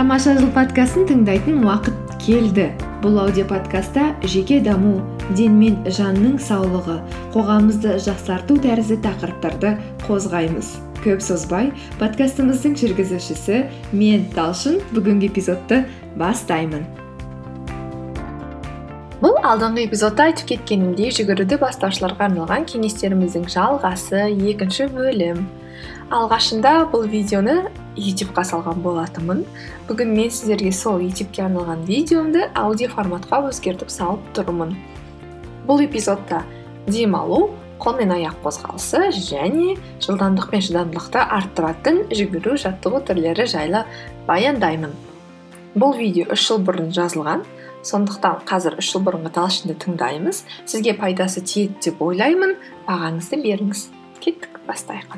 тамаша жыл подкастын тыңдайтын уақыт келді. Бұл аудиоподкастта жеке даму ден мен жанның саулығы қоғамымызды жақсарту тәрізді тақырыптарды қозғаймыз. Көп созбай подкастымыздың жүргізушісі мен талшын бүгінгі эпизодты бастаймын. Бұл алдыңғы эпизодта айтып кеткенімдей жүгіруді бастаушыларға арналған кеңестеріміздің жалғасы екінші бөлім. Алғашында бұл видеоны ютубқа салған болатынмын. Бүгін мен сіздерге сол ютубке арналған видеомды аудио форматқа өзгертіп салып тұрмын. Бұл эпизодта демалу қол мен аяқ қозғалысы және жылдамдық пен шыдамдылықты арттыратын жүгіру жаттығу түрлері жайлы баяндаймын. Бұл видео үш жыл бұрын жазылған. Сондықтан қазір үш жыл бұрынғы талшынды тыңдаймыз. Сізге пайдасы тиеді деп ойлаймын. Бағаңызды беріңіз. Кеттік бастайық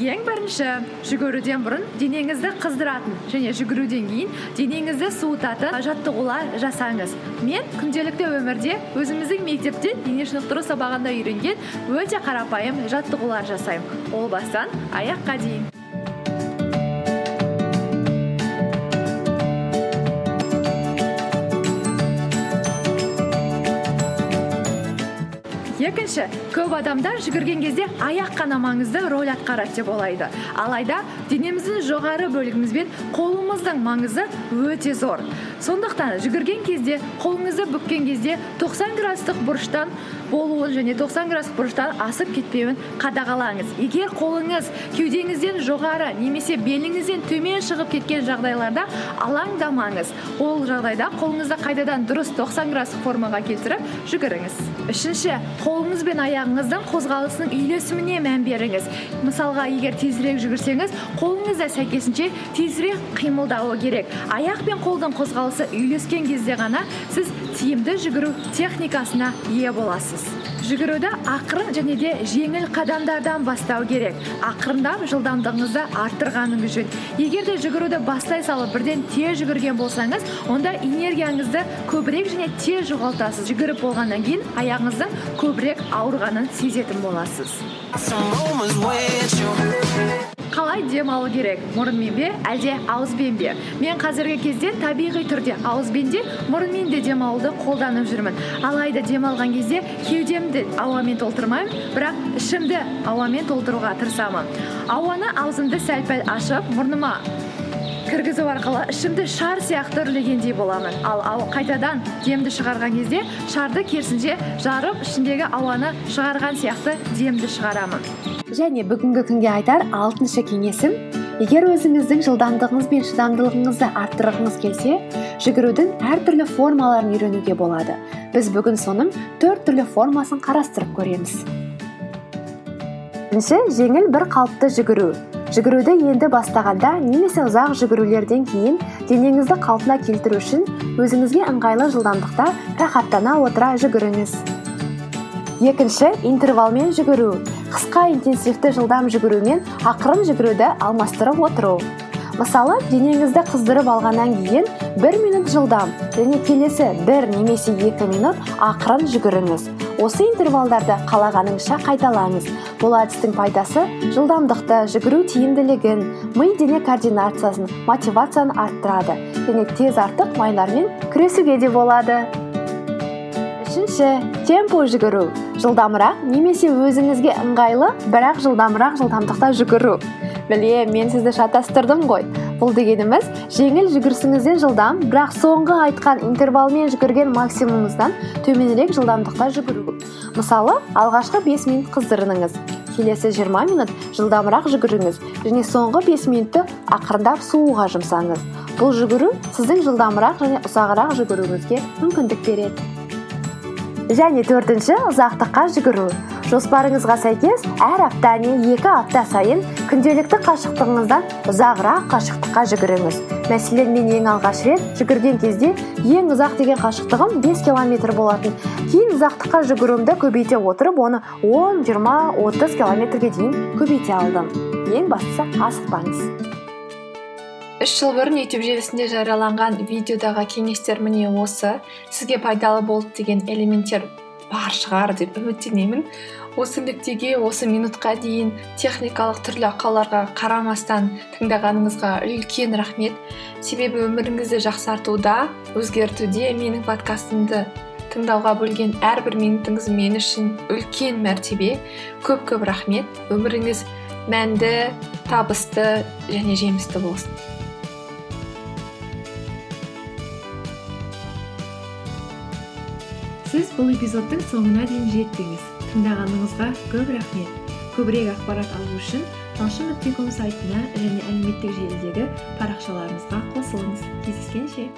ең бірінші жүгіруден бұрын денеңізді қыздыратын және жүгіруден кейін денеңізді суытатын жаттығулар жасаңыз. Мен күнделікті өмірде өзіміздің мектепте дене шынықтыру сабағында үйренген өте қарапайым жаттығулар жасаймын. Ол бастан аяққа дейін. Екінші көп адамдар жүгірген кезде аяқ қана маңызды роль атқарады деп ойлайды. Алайда денеміздің жоғары бөлігіміз қолымыздың маңызы өте зор. Сондықтан жүгірген кезде қолыңызды бүккен кезде 90 градустық бұрыштан болуын және 90 градустық бұрыштан асып кетпеуін қадағалаңыз. Егер қолыңыз кеудеңізден жоғары немесе беліңізден төмен шығып кеткен жағдайларда алаңдамаңыз. Ол жағдайда қолыңызды қайтадан дұрыс 90 градустық формаға келтіріп жүгіріңіз. Үшінші қолыңыз бен аяғыңыздың қозғалысының үйлесіміне мән беріңіз. Мысалға егер тезірек жүгірсеңіз қолыңыз да сәйкесінше тезірек қимылдауы керек. Аяқ пен қолдың қозғалысы үйлескен кезде ғана сіз тиімді жүгіру техникасына ие боласыз. Жүгіруді ақырын және де жеңіл қадамдардан бастау керек. Ақырындап жылдамдығыңызды арттырғаныңыз жөн егер де жүгіруді бастай салып бірден тез жүгірген болсаңыз онда энергияңызды көбірек және тез жоғалтасыз. Жүгіріп болғаннан кейін аяғыңыздың көбірек ауырғанын сезетін боласыз. Қалай демалу керек? Мұрынмен бе әлде ауызбен бе? Мен қазіргі кезде табиғи түрде ауызбен де мұрынмен де демалуды қолданып жүрмін. Алайда демалған кезде кеудемді ауамен толтырмаймын бірақ ішімді ауамен толтыруға тырысамын. Ауаны аузымды сәл пәл ашып мұрныма кіргізу арқылы ішімді шар сияқты үрлегендей боламын. Ал қайтадан демді шығарған кезде шарды керісінше жарып ішіндегі ауаны шығарған сияқты демді шығарамын. Және бүгінгі күнге айтар алтыншы кеңесім. Егер өзіңіздің жылдамдығыңыз бен шыдамдылығыңызды арттырғыңыз келсе жүгірудің әртүрлі формаларын үйренуге болады. Біз бүгін соның төрт түрлі формасын қарастырып көреміз. Бірінші жеңіл бір қалыпты жүгіру. Жүгіруді енді бастағанда немесе ұзақ жүгірулерден кейін денеңізді қалпына келтіру үшін өзіңізге ыңғайлы жылдамдықта рахаттана отыра жүгіріңіз. Екінші интервалмен жүгіру. Қысқа интенсивті жылдам жүгірумен ақырын жүгіруді алмастырып отыру. Мысалы денеңізді қыздырып алғаннан кейін бір минут жылдам және келесі бір немесе екі минут ақырын жүгіріңіз. Осы интервалдарды қалағаныңызша қайталаңыз. Бұл әдістің пайдасы жылдамдықты жүгіру тиімділігін ми дене координациясын мотивацияны арттырады және тез артық майлармен күресуге де болады. Үшінші темпо жүгіру. Жылдамырақ немесе өзіңізге ыңғайлы бірақ жылдамырақ жылдамдықта жүгіру. Білем мен сізді шатастырдым ғой. Бұл дегеніміз жеңіл жүгірісіңізден жылдам бірақ соңғы айтқан интервалмен жүгірген максимумыңыздан төменірек жылдамдықта жүгіру. Мысалы алғашқы 5 минут қыздырыныңыз келесі 20 минут жылдамырақ жүгіріңіз. Және соңғы 5 минутты ақырындап суыға жұмсаңыз. Бұл жүгіру сіздің жылдамырақ және ұзағырақ жүгіруіңізге мүмкіндік береді. Және төртінші ұзақтыққа жүгіру. Жоспарыңызға сәйкес әр апта не екі апта сайын күнделікті қашықтығыңыздан ұзағырақ қашықтыққа жүгіріңіз. Мәселен мен ең алғаш рет жүгірген кезде ең ұзақ деген қашықтығым 5 километр болатын. Кейін ұзақтыққа жүгіруімді көбейте отырып оны 10 20 30 километрге дейін көбейте алдым. Ең бастысы асықпаңыз. Үш жыл бұрын ютуб желісінде жарияланған видеодағы кеңестер міне осы. Сізге пайдалы болды деген элементтер бар шығар деп үміттенемін осы нүктеге осы минутқа дейін техникалық түрлі ақауларға қарамастан тыңдағаныңызға үлкен рахмет. Себебі өміріңізді жақсартуда өзгертуде менің подкастымды тыңдауға бөлген әрбір минутыңыз мен үшін үлкен мәртебе. Көп көп рахмет. Өміріңіз мәнді табысты және жемісті болсын. Бұл эпизодтың соңына дейін жеттіңіз. Тыңдағаныңызға көп рахмет. Көбірек ақпарат алу үшін талшын нүкте ком сайтына және әлеуметтік желідегі парақшаларымызға қосылыңыз. Кездескенше.